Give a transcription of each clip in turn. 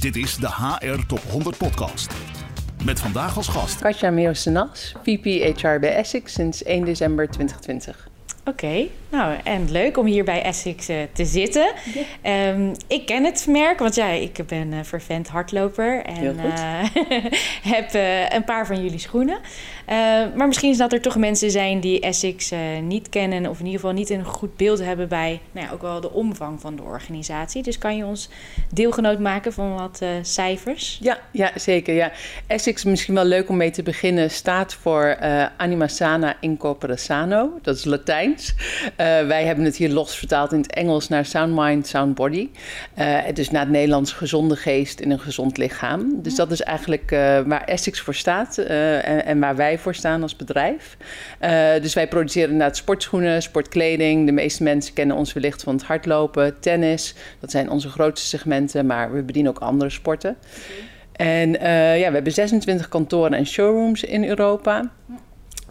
Dit is de HR Top 100 Podcast. Met vandaag als gast Katja Meeuwsenas, VP HR bij Essex sinds 1 december 2020. Oké, nou en leuk om hier bij Essex uh, te zitten. Um, ik ken het merk, want ja, ik ben een vervent hardloper en uh, heb een paar van jullie schoenen. maar misschien is dat er toch mensen zijn die Essex niet kennen of in ieder geval niet een goed beeld hebben bij nou ja, ook wel de omvang van de organisatie. Dus kan je ons deelgenoot maken van wat cijfers? Ja, ja, zeker. Ja. Essex, misschien wel leuk om mee te beginnen, staat voor Anima Sana Sano. Dat is Latijn. Uh, wij hebben het hier los vertaald in het Engels naar Sound Mind, Sound Body. Uh, het is naar het Nederlands gezonde geest in een gezond lichaam. Dus dat is eigenlijk uh, waar Essex voor staat en, en, waar wij voor staan als bedrijf. dus wij produceren inderdaad sportschoenen, sportkleding. De meeste mensen kennen ons wellicht van het hardlopen, tennis. Dat zijn onze grootste segmenten, maar we bedienen ook andere sporten. Okay. En ja, we hebben 26 kantoren en showrooms in Europa.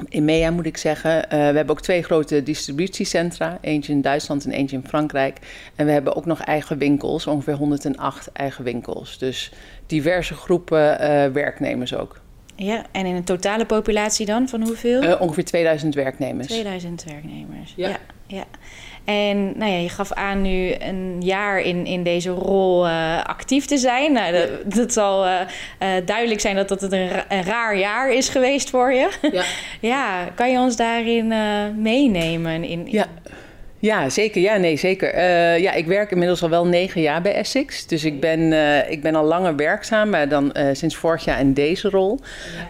In MEA moet ik zeggen. Uh, we hebben ook twee grote distributiecentra. Eentje in Duitsland en eentje in Frankrijk. En we hebben ook nog eigen winkels. Ongeveer 108 eigen winkels. Dus diverse groepen uh, werknemers ook. Ja, en in een totale populatie dan van hoeveel? Uh, ongeveer 2000 werknemers. 2000 werknemers, ja. ja, ja. En nou ja, je gaf aan nu een jaar in, in deze rol uh, actief te zijn. Nou, dat, dat zal uh, uh, duidelijk zijn dat dat een, een, raar jaar is geweest voor je. Ja, ja kan je ons daarin meenemen? In, in... Ja. Ja, zeker. Ja, nee, zeker. Uh, ja, ik werk inmiddels al wel negen jaar bij Essex. Dus ik ben, uh, ik ben al langer werkzaam, maar dan uh, sinds vorig jaar in deze rol.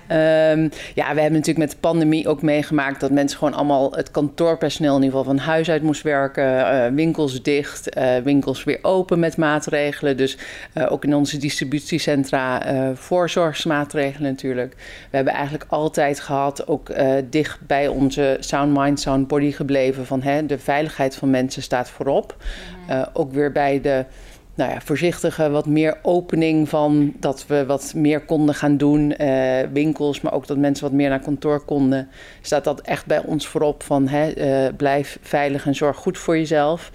Ja. Um, ja, we hebben natuurlijk met de pandemie ook meegemaakt dat mensen gewoon allemaal het kantoorpersoneel in ieder geval van huis uit moest werken. winkels dicht, winkels weer open met maatregelen. Dus ook in onze distributiecentra voorzorgsmaatregelen natuurlijk. We hebben eigenlijk altijd gehad, ook dicht bij onze Sound Mind, Sound Body gebleven van hè, de veiligheid van mensen staat voorop. Uh, ook weer bij de nou ja, voorzichtige, wat meer opening van dat we wat meer konden gaan doen. Uh, winkels, maar ook dat mensen wat meer naar kantoor konden. Staat dat echt bij ons voorop van hè, uh, blijf veilig en zorg goed voor jezelf.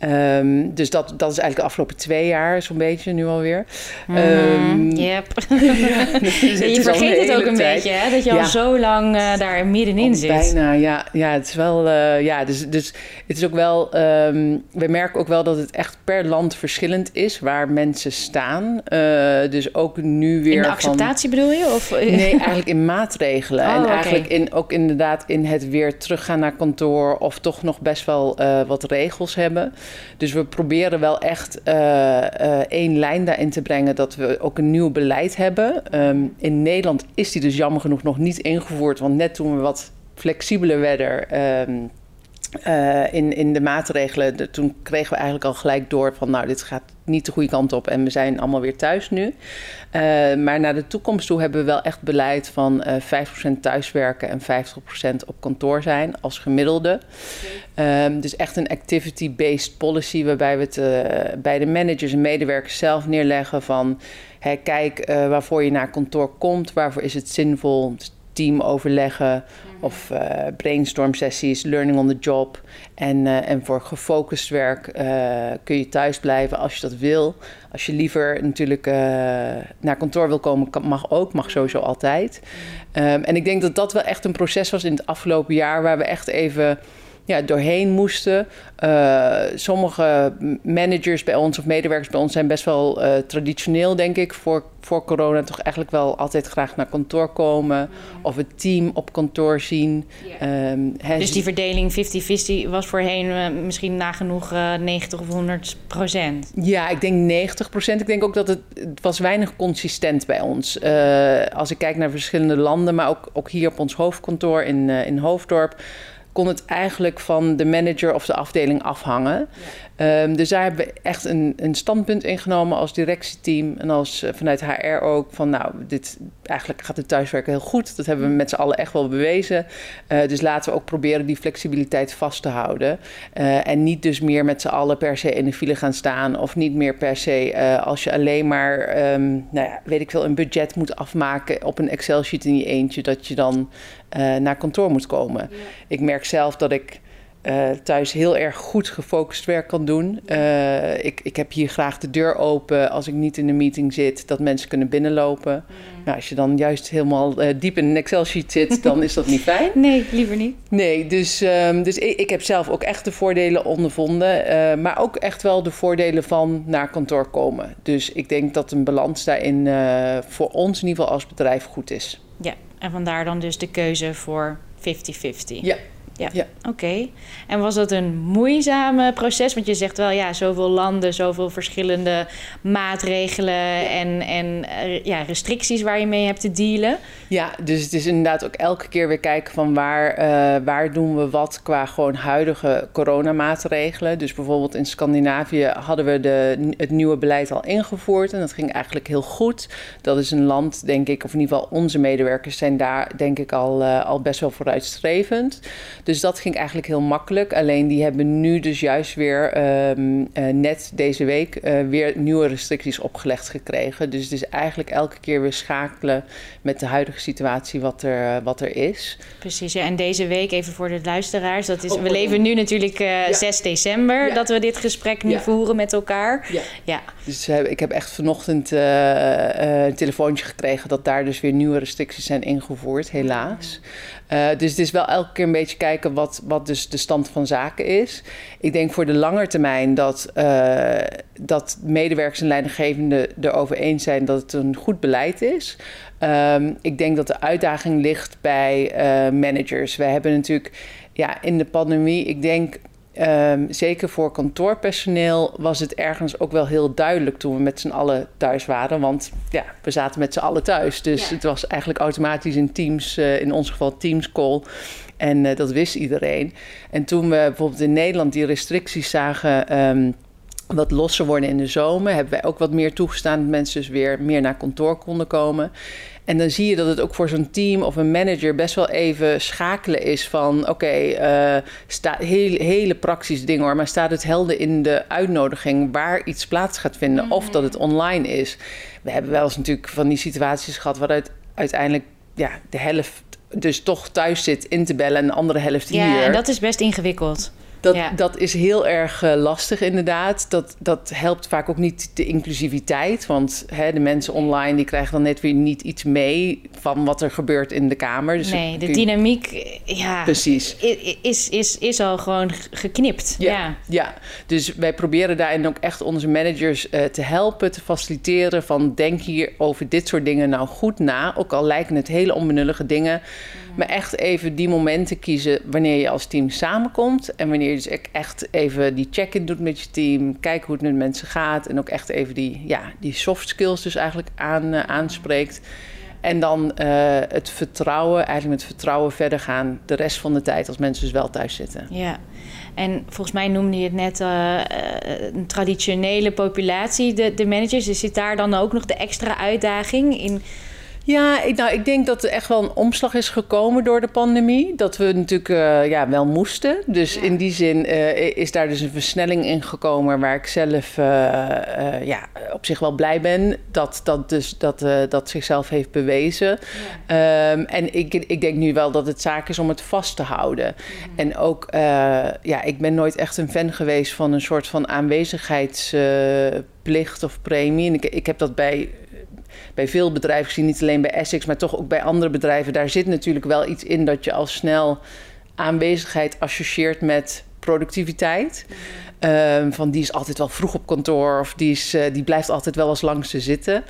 Um, dus dat, dat is eigenlijk de afgelopen twee jaar zo'n beetje nu alweer. Mm, um, yep. ja, dus je vergeet het ook een tijd. beetje, hè? Dat je ja. al zo lang uh, daar middenin oh, zit. Bijna, ja. Ja, het is wel... Uh, ja, dus, dus het is ook wel... Um, we merken ook wel dat het echt per land verschillend is waar mensen staan. Uh, dus ook nu weer In de acceptatie van, bedoel je? Of? Nee, eigenlijk in maatregelen. Oh, en okay. eigenlijk in, ook inderdaad in het weer teruggaan naar kantoor... of toch nog best wel wat regels hebben... Dus we proberen wel echt uh, uh, één lijn daarin te brengen dat we ook een nieuw beleid hebben. Um, in Nederland is die dus jammer genoeg nog niet ingevoerd, want net toen we wat flexibeler werden. Um, uh, in, in de maatregelen, toen kregen we eigenlijk al gelijk door van nou, dit gaat niet de goede kant op en we zijn allemaal weer thuis nu. Uh, maar naar de toekomst toe hebben we wel echt beleid van uh, 5% thuiswerken en 50% op kantoor zijn als gemiddelde. Um, dus echt een activity-based policy waarbij we het bij de managers en medewerkers zelf neerleggen van kijk waarvoor je naar kantoor komt, waarvoor is het zinvol team overleggen of uh, brainstorm sessies, learning on the job. En, uh, en voor gefocust werk uh, kun je thuis blijven als je dat wil. Als je liever natuurlijk naar kantoor wil komen, kan, mag ook, mag sowieso altijd. Um, en ik denk dat dat wel echt een proces was in het afgelopen jaar waar we echt even ja, doorheen moesten. Uh, sommige managers bij ons of medewerkers bij ons zijn best wel uh, traditioneel, denk ik, voor, voor corona toch eigenlijk wel altijd graag naar kantoor komen mm. of het team op kantoor zien. Yeah. Um, he, dus die verdeling 50-50 was voorheen uh, misschien nagenoeg 90 of 100 procent? Ja, ik denk 90 procent. Ik denk ook dat het, het was weinig consistent bij ons. als ik kijk naar verschillende landen, maar ook, ook hier op ons hoofdkantoor in, in Hoofddorp kon het eigenlijk van de manager of de afdeling afhangen. Ja. Um, dus daar hebben we echt een, een standpunt ingenomen als directieteam en als uh, vanuit HR ook van nou, dit eigenlijk gaat het thuiswerken heel goed. Dat hebben we met z'n allen echt wel bewezen. Uh, dus laten we ook proberen die flexibiliteit vast te houden. Uh, en niet dus meer met z'n allen per se in de file gaan staan of niet meer per se als je alleen maar, um, nou ja, weet ik veel, een budget moet afmaken op een Excel sheet in je eentje, dat je dan naar kantoor moet komen. Ja. Ik merk zelf dat ik uh, thuis heel erg goed gefocust werk kan doen. Uh, ik, ik heb hier graag de deur open als ik niet in de meeting zit, dat mensen kunnen binnenlopen. Mm. Nou, als je dan juist helemaal uh, diep in een Excel-sheet zit, dan is dat niet fijn. Nee, liever niet. Nee, dus, um, dus ik, ik, heb zelf ook echt de voordelen ondervonden, maar ook echt wel de voordelen van naar kantoor komen. Dus ik denk dat een balans daarin voor ons in ieder geval als bedrijf goed is. Ja, en vandaar dan dus de keuze voor 50-50. Ja, ja. ja. Oké. En was dat een moeizame proces? Want je zegt wel, ja, zoveel landen, zoveel verschillende maatregelen en, en eh, ja, restricties waar je mee hebt te dealen. Ja, dus het is inderdaad ook elke keer weer kijken van waar, uh, waar doen we wat qua gewoon huidige coronamaatregelen. Dus bijvoorbeeld in Scandinavië hadden we de, het nieuwe beleid al ingevoerd en dat ging eigenlijk heel goed. Dat is een land, denk ik, of in ieder geval onze medewerkers zijn daar, denk ik, al, uh, al best wel vooruitstrevend. Dus dat ging eigenlijk heel makkelijk. Alleen die hebben nu dus juist weer um, uh, net deze week uh, weer nieuwe restricties opgelegd gekregen. Dus het is eigenlijk elke keer weer schakelen met de huidige situatie wat er, wat er is. Precies, ja. en deze week even voor de luisteraars. Dat is, oh, we leven nu natuurlijk uh, ja. 6 december ja. dat we dit gesprek nu voeren met elkaar. Ja. ja. Dus ik heb echt vanochtend een telefoontje gekregen dat daar dus weer nieuwe restricties zijn ingevoerd, helaas. Uh, dus het is wel elke keer een beetje kijken wat, wat dus de stand van zaken is. Ik denk voor de lange termijn dat, uh, dat medewerkers en leidinggevenden erover eens zijn dat het een goed beleid is. Um, ik denk dat de uitdaging ligt bij uh, managers. We hebben natuurlijk ja, in de pandemie, ik denk Um, zeker voor kantoorpersoneel was het ergens ook wel heel duidelijk toen we met z'n allen thuis waren. Want ja, we zaten met z'n allen thuis. Dus ja. het was eigenlijk automatisch in Teams, uh, in ons geval Teams call. En uh, dat wist iedereen. En toen we bijvoorbeeld in Nederland die restricties zagen. Um, wat losser worden in de zomer, hebben wij ook wat meer toegestaan dat mensen dus weer meer naar kantoor konden komen. En dan zie je dat het ook voor zo'n team of een manager best wel even schakelen is van oké, okay, uh, hele, hele praktische dingen hoor, maar staat het helder in de uitnodiging waar iets plaats gaat vinden mm. of dat het online is. We hebben wel eens natuurlijk van die situaties gehad waaruit uiteindelijk ja, de helft dus toch thuis zit in te bellen en de andere helft ja, hier. Ja, en dat is best ingewikkeld. Dat, ja. dat is heel erg uh, lastig inderdaad. Dat, dat helpt vaak ook niet de inclusiviteit. Want hè, de mensen online die krijgen dan net weer niet iets mee van wat er gebeurt in de kamer. Dus nee, de dynamiek ja, Precies. Is, is, is al gewoon geknipt. Ja, ja. ja. dus wij proberen daarin ook echt onze managers uh, te helpen, te faciliteren. Van denk hier over dit soort dingen nou goed na. Ook al lijken het hele onbenullige dingen. Maar echt even die momenten kiezen wanneer je als team samenkomt. En wanneer je dus echt even die check-in doet met je team. Kijken hoe het met mensen gaat. En ook echt even die, ja, die soft skills dus eigenlijk aan, uh, aanspreekt. En dan uh, het vertrouwen, eigenlijk met vertrouwen verder gaan de rest van de tijd als mensen dus wel thuis zitten. Ja, en volgens mij noemde je het net uh, een traditionele populatie, de, de managers. Dus zit daar dan ook nog de extra uitdaging in ja, ik, nou, ik denk dat er echt wel een omslag is gekomen door de pandemie. Dat we natuurlijk uh, ja, wel moesten. Dus ja. in die zin uh, is daar dus een versnelling in gekomen... waar ik zelf uh, ja, op zich wel blij ben dat dat, dus, dat, dat zichzelf heeft bewezen. Ja. Um, en ik, ik denk nu wel dat het zaak is om het vast te houden. Mm. En ook, ja, ik ben nooit echt een fan geweest van een soort van aanwezigheidsplicht of premie. En ik, ik heb dat bij bij veel bedrijven gezien, niet alleen bij Essex, maar toch ook bij andere bedrijven. Daar zit natuurlijk wel iets in dat je al snel aanwezigheid associeert met productiviteit. Um, van die is altijd wel vroeg op kantoor of die, is, uh, die blijft altijd wel als langste zitten.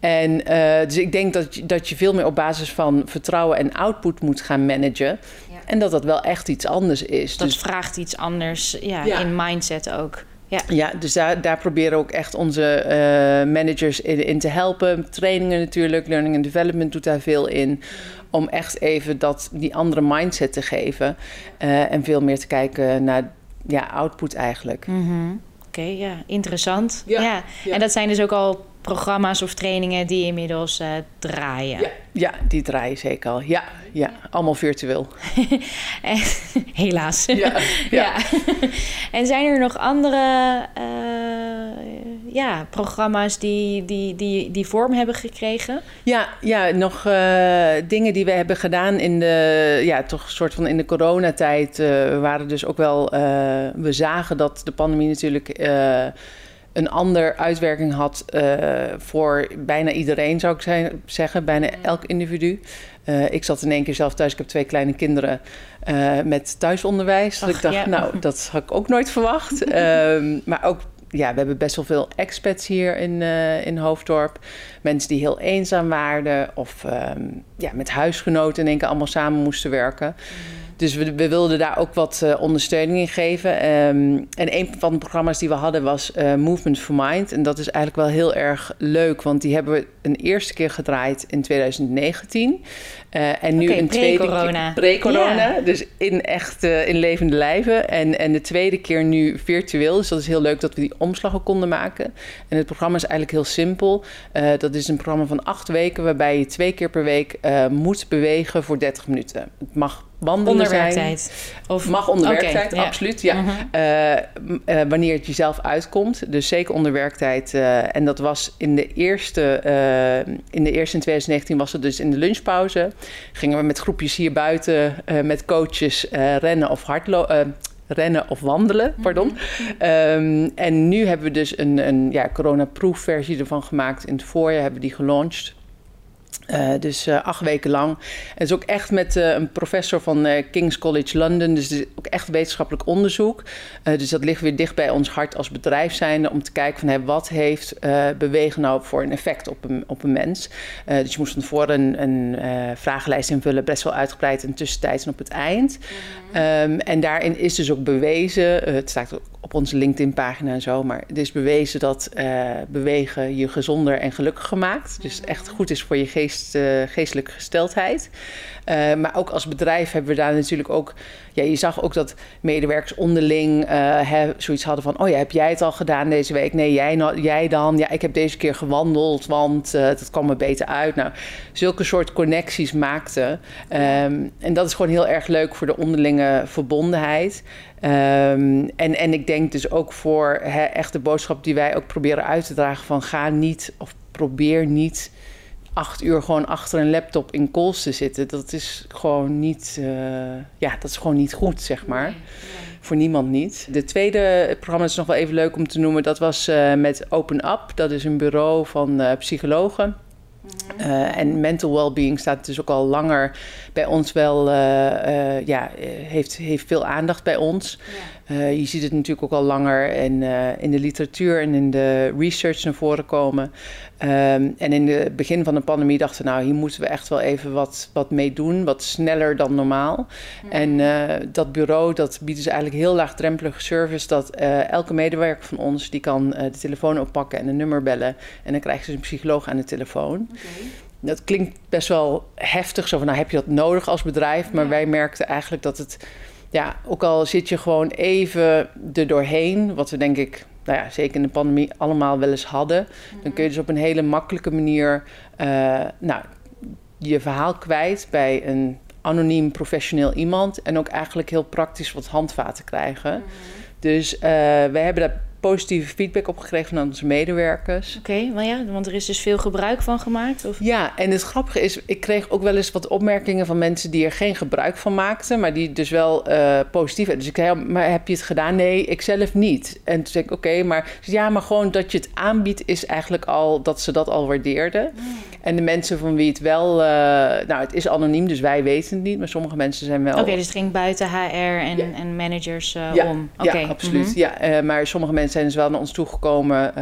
En uh, dus ik denk dat je, dat je veel meer op basis van vertrouwen en output moet gaan managen. Ja. En dat dat wel echt iets anders is. Dat dus, vraagt iets anders ja, ja. in mindset ook. Ja, ja dus daar, daar proberen ook echt onze uh, managers in, in, te helpen. Trainingen natuurlijk, learning and development doet daar veel in. Om echt even dat, die andere mindset te geven. Uh, en veel meer te kijken naar ja, output eigenlijk. Mm -hmm. Oké, okay, ja, interessant. Ja, ja. ja, En dat zijn dus ook al programma's of trainingen die inmiddels uh, draaien. Ja, ja, die draaien zeker al. Ja, ja allemaal virtueel. Helaas. Ja, ja. ja. en zijn er nog andere uh, ja, programma's die, die, die, die vorm hebben gekregen? Ja, ja nog uh, dingen die we hebben gedaan in de, ja, toch soort van in de coronatijd waren dus ook wel, we zagen dat de pandemie natuurlijk een ander uitwerking had voor bijna iedereen, zou ik zijn, zeggen, bijna elk individu. ik zat in één keer zelf thuis, ik heb twee kleine kinderen met thuisonderwijs. Ach, dus ik dacht, ja. nou, dat had ik ook nooit verwacht. Ehm, maar ook ja, we hebben best wel veel expats hier in, uh, in Hoofddorp. Mensen die heel eenzaam waren of um, ja, met huisgenoten in één keer allemaal samen moesten werken. Mm. Dus we, we, wilden daar ook wat uh, ondersteuning in geven. Um, en een van de programma's die we hadden was uh, Movement for Mind. En dat is eigenlijk wel heel erg leuk, want die hebben we een eerste keer gedraaid in 2019. Uh, en nu okay, een tweede keer pre-corona. Ja. Dus in echt in levende lijven. En, en de tweede keer nu virtueel. Dus dat is heel leuk dat we die omslag ook konden maken. En het programma is eigenlijk heel simpel. dat is een programma van acht weken, waarbij je twee keer per week moet bewegen voor 30 minuten. Het mag wandelen onder werktijd. Of mag onder okay, werktijd, ja. absoluut. Ja. Uh-huh. Uh, uh, wanneer het jezelf uitkomt. Dus zeker onder werktijd. Uh, en dat was in de eerste, in de eerste in 2019 was het dus in de lunchpauze. Gingen we met groepjes hier buiten met coaches rennen of hardlopen rennen of wandelen, pardon. Mm-hmm. Um, en nu hebben we dus een, een ja, corona-proof versie ervan gemaakt. In het voorjaar hebben we die gelaunched. Uh, dus uh, acht weken lang. En het is ook echt met uh, een professor van King's College London. Dus het is ook echt wetenschappelijk onderzoek. dus dat ligt weer dicht bij ons hart als bedrijf zijnde. Om te kijken van hey, wat heeft bewegen nou voor een effect op een, op een mens. dus je moest van tevoren een, een vragenlijst invullen. Best wel uitgebreid en tussentijds en op het eind. Mm-hmm. Um, en daarin is dus ook bewezen. het staat ook op onze LinkedIn-pagina en zo. Maar het is bewezen dat uh, bewegen je gezonder en gelukkiger maakt. Dus echt goed is voor je geest, uh, geestelijke gesteldheid. Uh, maar ook als bedrijf hebben we daar natuurlijk ook... Ja, je zag ook dat medewerkers onderling hè, zoiets hadden van... oh ja, heb jij het al gedaan deze week? Nee, jij, jij dan? Ja, ik heb deze keer gewandeld, want dat kwam me beter uit. Nou, zulke soort connecties maakten. Um, en dat is gewoon heel erg leuk voor de onderlinge verbondenheid. Um, en, en ik denk dus ook voor hè, echt de boodschap die wij ook proberen uit te dragen: van ga niet of probeer niet acht uur gewoon achter een laptop in calls te zitten. Dat is gewoon niet, uh, ja, dat is gewoon niet goed, zeg maar. Nee, nee. Voor niemand niet. De tweede programma is nog wel even leuk om te noemen. Dat was uh, met Open Up. Dat is een bureau van uh, psychologen. Uh, en mental well-being staat dus ook al langer bij ons wel, uh, uh, ja, heeft, heeft veel aandacht bij ons. Ja. je ziet het natuurlijk ook al langer in, in de literatuur en in de research naar voren komen. Um, en in het begin van de pandemie dachten we, nou, hier moeten we echt wel even wat, wat mee doen, wat sneller dan normaal. Mm. En dat bureau, dat biedt dus eigenlijk heel laagdrempelige service, dat elke medewerker van ons, die kan de telefoon oppakken en een nummer bellen. En dan krijgt ze een psycholoog aan de telefoon. Okay. Dat klinkt best wel heftig, zo van nou heb je dat nodig als bedrijf. Maar ja. wij merkten eigenlijk dat het, ja, ook al zit je gewoon even er doorheen, wat we denk ik, nou ja, zeker in de pandemie allemaal wel eens hadden. Mm-hmm. Dan kun je dus op een hele makkelijke manier, uh, nou, je verhaal kwijt bij een anoniem professioneel iemand. En ook eigenlijk heel praktisch wat handvaten krijgen. Mm-hmm. Dus uh, wij hebben daar positieve feedback opgekregen van onze medewerkers. Oké, okay, maar ja, want er is dus veel gebruik van gemaakt? Of? Ja, en het grappige is, ik kreeg ook wel eens wat opmerkingen van mensen die er geen gebruik van maakten, maar die dus wel uh, positief. Dus ik zei, maar heb je het gedaan? Nee, ik zelf niet. En toen zei ik, oké, okay, maar ja, maar gewoon dat je het aanbiedt is eigenlijk al dat ze dat al waardeerden. Mm. En de mensen van wie het wel, uh, nou, het is anoniem, dus wij weten het niet, maar sommige mensen zijn wel. Oké, okay, dus het ging buiten HR en, ja. en managers uh, ja, om. Okay. Ja, absoluut. Mm -hmm. Ja, maar sommige mensen zijn dus wel naar ons toegekomen,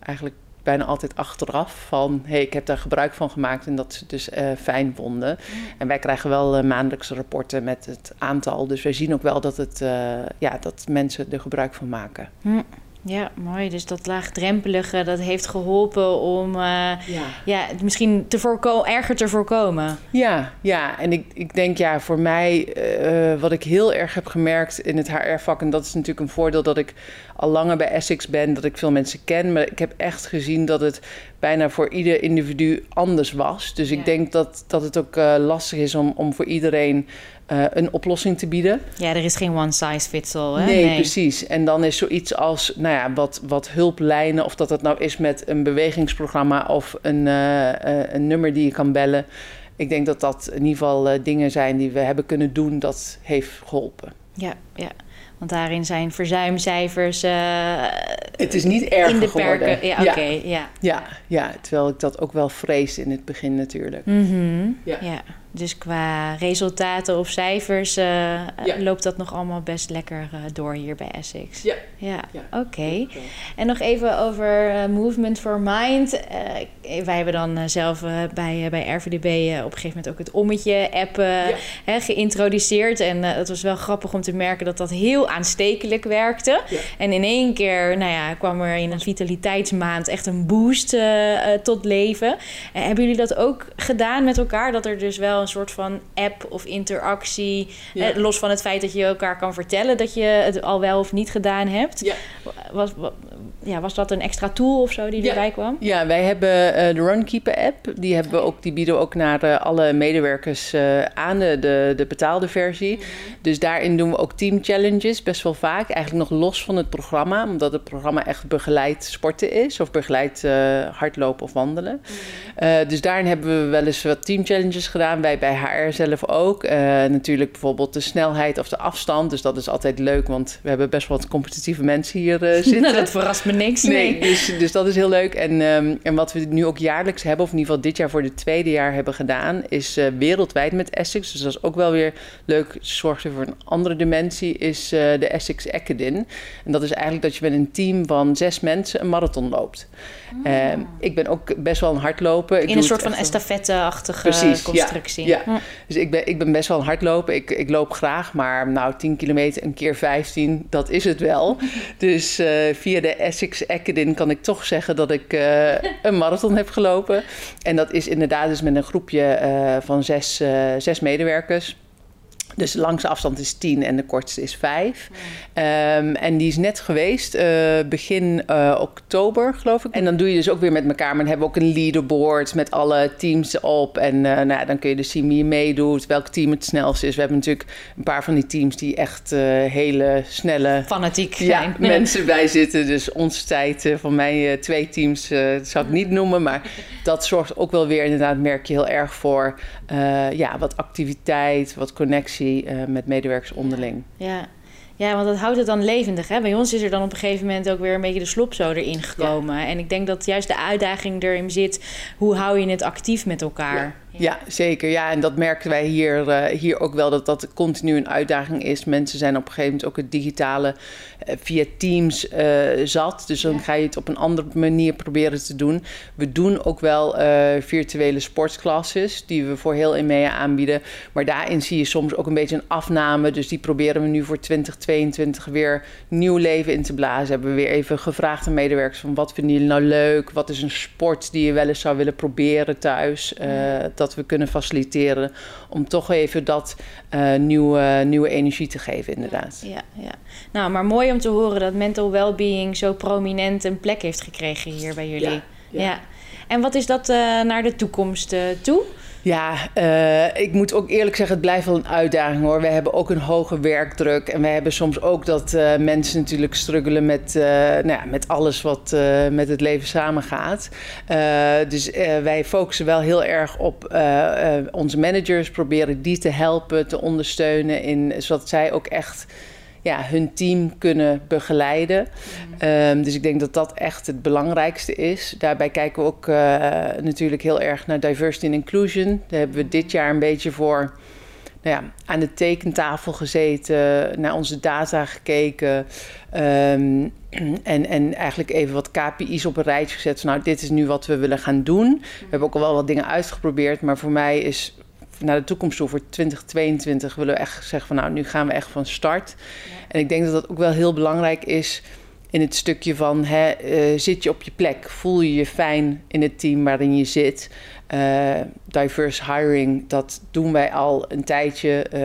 eigenlijk bijna altijd achteraf van hey, ik heb daar gebruik van gemaakt en dat ze dus fijn vonden. Mm. En wij krijgen wel maandelijkse rapporten met het aantal. Dus wij zien ook wel dat, het, ja, dat mensen er gebruik van maken. Mm. Ja, mooi. Dus dat laagdrempelige, dat heeft geholpen om uh, ja. ja. misschien te voorko erger te voorkomen. Ja, ja. en ik, ik denk ja, voor mij, uh, wat ik heel erg heb gemerkt in het HR-vak, en dat is natuurlijk een voordeel dat ik al langer bij Essex ben, dat ik veel mensen ken, maar ik heb echt gezien dat het bijna voor ieder individu anders was. Dus Ja. ik denk dat, dat het ook eh, lastig is om, om voor iedereen eh, een oplossing te bieden. Ja, er is geen one size fits all. Hè? Nee, precies. En dan is zoiets als nou ja, wat, wat hulplijnen, of dat het nou is met een bewegingsprogramma of een, eh, eh, een nummer die je kan bellen. Ik denk dat dat in ieder geval dingen zijn die we hebben kunnen doen dat heeft geholpen. Ja, ja. Want daarin zijn verzuimcijfers eh, Het is niet erger in de geworden. perken. Ja, oké. ja. Ja, ja, terwijl ik dat ook wel vreesde in het begin natuurlijk. Mhm. Ja. ja. Dus qua resultaten of cijfers Ja. loopt dat nog allemaal best lekker eh, door hier bij Essex. Ja. Ja, Ja. oké. En nog even over Movement for Mind. Wij hebben dan zelf bij, bij RVDB op een gegeven moment ook het ommetje-app Ja. geïntroduceerd. En het was wel grappig om te merken dat dat heel aanstekelijk werkte. En in één keer nou ja, kwam er in een vitaliteitsmaand echt een boost tot leven. Hebben jullie dat ook gedaan met elkaar? Dat er dus wel een soort van app of interactie, Ja. eh, los van het feit dat je elkaar kan vertellen dat je het al wel of niet gedaan hebt. Ja. Was, wa- ja, was dat een extra tool of zo die erbij kwam? Ja, wij hebben eh, de Runkeeper app. Die, hebben we ook, die bieden we ook naar eh, alle medewerkers aan, de, de, de betaalde versie. Dus daarin doen we ook team challenges best wel vaak. Eigenlijk nog los van het programma, omdat het programma echt begeleid sporten is. Of begeleid hardlopen of wandelen. Eh, dus daarin hebben we wel eens wat team challenges gedaan. Wij bij HR zelf ook. Eh, natuurlijk bijvoorbeeld de snelheid of de afstand. Dus dat is altijd leuk, want we hebben best wel wat competitieve mensen hier eh, zitten. Nou, dat verrast me niks. Nee, dus, dus dat is heel leuk. En, ehm, en wat we nu ook jaarlijks hebben, of in ieder geval dit jaar voor het tweede jaar hebben gedaan, is eh, wereldwijd met Essex. Dus dat is ook wel weer leuk. Zorgt weer voor een andere dimensie, is de Essex Acadin. En dat is eigenlijk dat je met een team van zes mensen een marathon loopt. Ehm, ik ben ook best wel een hardloper. Ik In een soort van estafette-achtige ja, ja. Dus ik ben, ik ben best wel een hardloper. Ik, ik loop graag, maar nou 10 kilometer een keer 15, dat is het wel. Dus eh, via de Essex Acadin kan ik toch zeggen dat ik eh, een marathon heb gelopen. En dat is inderdaad dus met een groepje eh, van zes, zes medewerkers. Dus de langste afstand is 10 en de kortste is 5. Ehm, en die is net geweest, eh, begin eh, oktober, geloof ik. En dan doe je dus ook weer met elkaar. Maar dan hebben we ook een leaderboard met alle teams op. En eh, nou, ja, dan kun je dus zien wie je meedoet, welk team het snelst is. We hebben natuurlijk een paar van die teams die echt hele snelle Fanatiek ja, mensen bij zitten. Dus onze tijd van mij eh, twee teams dat zou ik niet noemen. Maar dat zorgt ook wel weer inderdaad, merk je heel erg voor ja, wat activiteit, wat connectie eh, met medewerkers onderling. Ja. ja, want dat houdt het dan levendig. Hè? Bij ons is er dan op een gegeven moment ook weer een beetje de slop zo erin gekomen. En ik denk dat juist de uitdaging erin zit... hoe hou je het actief met elkaar? Ja, zeker. Ja, en dat merken wij hier, eh, hier ook wel, dat dat continu een uitdaging is. Mensen zijn op een gegeven moment ook het digitale eh, via Teams eh, zat. Dus dan ga je het op een andere manier proberen te doen. We doen ook wel virtuele sportklasses, die we voor heel EMEA aanbieden. Maar daarin zie je soms ook een beetje een afname. Dus die proberen we nu voor 2022 weer nieuw leven in te blazen. Hebben we weer even gevraagd aan medewerkers van wat vinden jullie nou leuk? Wat is een sport die je wel eens zou willen proberen thuis? Dat we kunnen faciliteren om toch even dat eh, nieuwe, nieuwe energie te geven inderdaad. Ja, ja. Nou, maar mooi om te horen dat mental well-being zo prominent een plek heeft gekregen hier bij jullie. Ja, Ja. ja. En wat is dat eh, naar de toekomst eh, toe? Ja, eh, ik moet ook eerlijk zeggen, het blijft wel een uitdaging hoor. We hebben ook een hoge werkdruk. En we hebben soms ook dat eh, mensen natuurlijk struggelen met, eh, nou ja, met alles wat met het leven samengaat. Dus wij focussen wel heel erg op onze managers, proberen die te helpen, te ondersteunen, in, zodat zij ook echt ja, hun team kunnen begeleiden. Ehm, dus ik denk dat dat echt het belangrijkste is. Daarbij kijken we ook eh, natuurlijk heel erg naar diversity and inclusion. Daar hebben we dit jaar een beetje voor nou ja, aan de tekentafel gezeten, naar onze data gekeken. ehm, en, en eigenlijk even wat KPI's op een rijtje gezet. Nou, dit is nu wat we willen gaan doen. We hebben ook al wel wat dingen uitgeprobeerd, maar voor mij is naar de toekomst toe voor 2022 willen we echt zeggen van nou, nu gaan we echt van start. En ik denk dat dat ook wel heel belangrijk is in het stukje van hè, eh, zit je op je plek? Voel je je fijn in het team waarin je zit? Eh, diverse hiring, dat doen wij al een tijdje. Eh,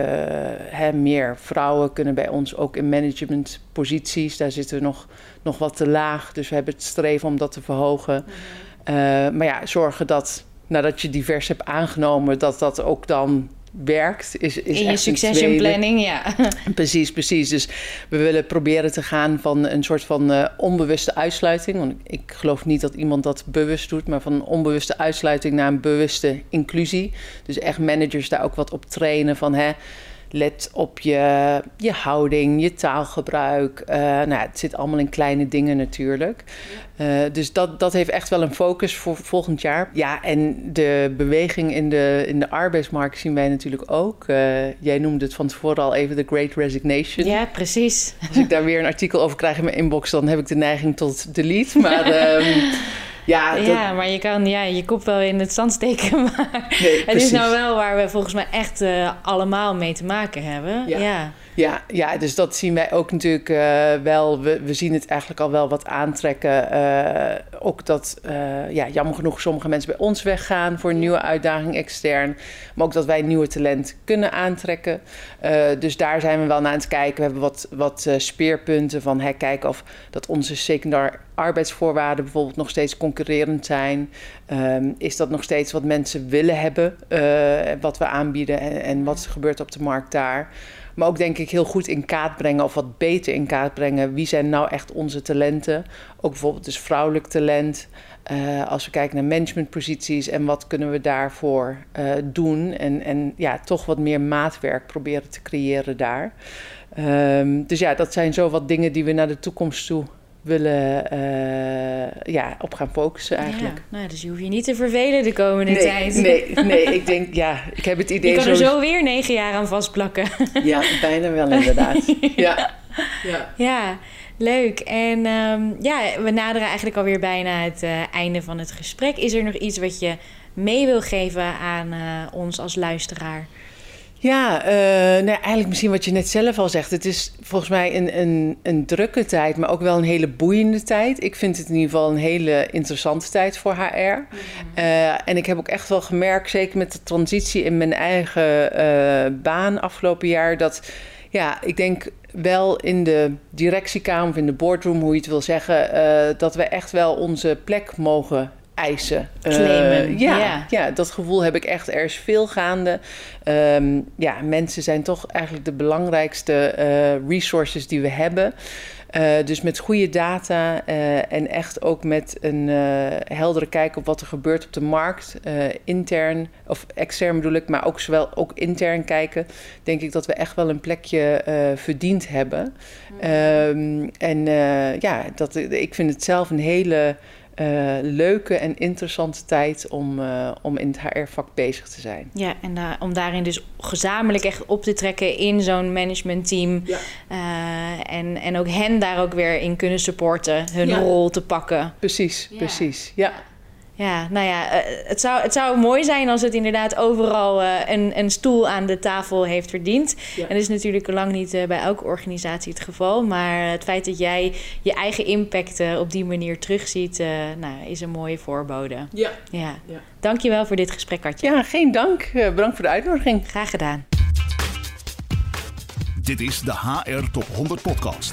hè, meer vrouwen kunnen bij ons ook in managementposities. Daar zitten we nog, nog wat te laag. Dus we hebben het streven om dat te verhogen. maar ja, zorgen dat nadat je divers hebt aangenomen, dat dat ook dan werkt. Is, is In je succession planning, ja. Precies, precies. Dus we willen proberen te gaan van een soort van uh, onbewuste uitsluiting. Want ik geloof niet dat iemand dat bewust doet, maar van een onbewuste uitsluiting naar een bewuste inclusie. Dus echt managers daar ook wat op trainen van hè Let op je, je houding, je taalgebruik. Uh, nou, het zit allemaal in kleine dingen natuurlijk. Uh, dus dat, dat heeft echt wel een focus voor volgend jaar. Ja, en de beweging in de, in de arbeidsmarkt zien wij natuurlijk ook. Uh, jij noemde het van tevoren al even de Great Resignation. Ja, precies. Als ik daar weer een artikel over krijg in mijn inbox, dan heb ik de neiging tot delete. Maar Ja, ja, maar je kan ja, je kop wel in het zand steken. Maar het is nou wel waar we volgens mij echt uh, allemaal mee te maken hebben. Ja. ja. Ja, ja, dus dat zien wij ook natuurlijk uh, wel. We, we zien het eigenlijk al wel wat aantrekken. Ook dat, uh, ja, jammer genoeg, sommige mensen bij ons weggaan voor een nieuwe uitdaging extern. Maar ook dat wij nieuwe talent kunnen aantrekken. dus daar zijn we wel naar aan het kijken. We hebben wat, wat speerpunten van hè, kijken of dat onze secundair arbeidsvoorwaarden bijvoorbeeld nog steeds concurrerend zijn. Um, is dat nog steeds wat mensen willen hebben, wat we aanbieden en, en wat gebeurt op de markt daar. Maar ook denk ik heel goed in kaart brengen of wat beter in kaart brengen. Wie zijn nou echt onze talenten? Ook bijvoorbeeld dus vrouwelijk talent. Uh, als we kijken naar managementposities en wat kunnen we daarvoor uh, doen. En, en ja, toch wat meer maatwerk proberen te creëren daar. Um, dus ja, dat zijn zo wat dingen die we naar de toekomst toe willen uh, ja, op gaan focussen eigenlijk. Ja, nou, dus je hoeft je niet te vervelen de komende nee, tijd. Nee, nee, ik denk, ja, ik heb het idee... Je kan er zo weer negen jaar aan vastplakken. Ja, bijna wel inderdaad. ja. Ja. ja, leuk. En um, ja, we naderen eigenlijk alweer bijna het uh, einde van het gesprek. Is er nog iets wat je mee wil geven aan uh, ons als luisteraar? Ja, uh, nou, eigenlijk misschien wat je net zelf al zegt. Het is volgens mij een, een, een drukke tijd, maar ook wel een hele boeiende tijd. Ik vind het in ieder geval een hele interessante tijd voor HR. -hmm. uh, en ik heb ook echt wel gemerkt, zeker met de transitie in mijn eigen uh, baan afgelopen jaar, dat ja, ik denk wel in de directiekamer of in de boardroom, hoe je het wil zeggen, dat we echt wel onze plek mogen eisen. Claimen. Uh, ja, ja, ja. dat gevoel heb ik echt. Er is veel gaande. Um, ja, mensen zijn toch eigenlijk de belangrijkste uh, resources die we hebben. Uh, dus met goede data en echt ook met een heldere kijk op wat er gebeurt op de markt, intern of extern bedoel ik, maar ook zowel ook intern kijken, denk ik dat we echt wel een plekje verdiend hebben. Mm. Um, en ja, dat, ik vind het zelf een hele uh, leuke en interessante tijd om, uh, om in het HR-vak bezig te zijn. Ja, en uh, om daarin dus gezamenlijk echt op te trekken in zo'n managementteam. Ja. en, en ook hen daar ook weer in kunnen supporten, hun ja. rol te pakken. Precies, ja. precies. Ja. Ja, nou ja, het zou, het zou mooi zijn als het inderdaad overal uh, een, een stoel aan de tafel heeft verdiend. Ja. En dat is natuurlijk lang niet uh, bij elke organisatie het geval. Maar het feit dat jij je eigen impact uh, op die manier terugziet, nou, is een mooie voorbode. Ja. ja. ja. Dankjewel voor dit gesprek, Katja. Ja, geen dank. bedankt voor de uitnodiging. Graag gedaan. Dit is de HR Top 100 podcast.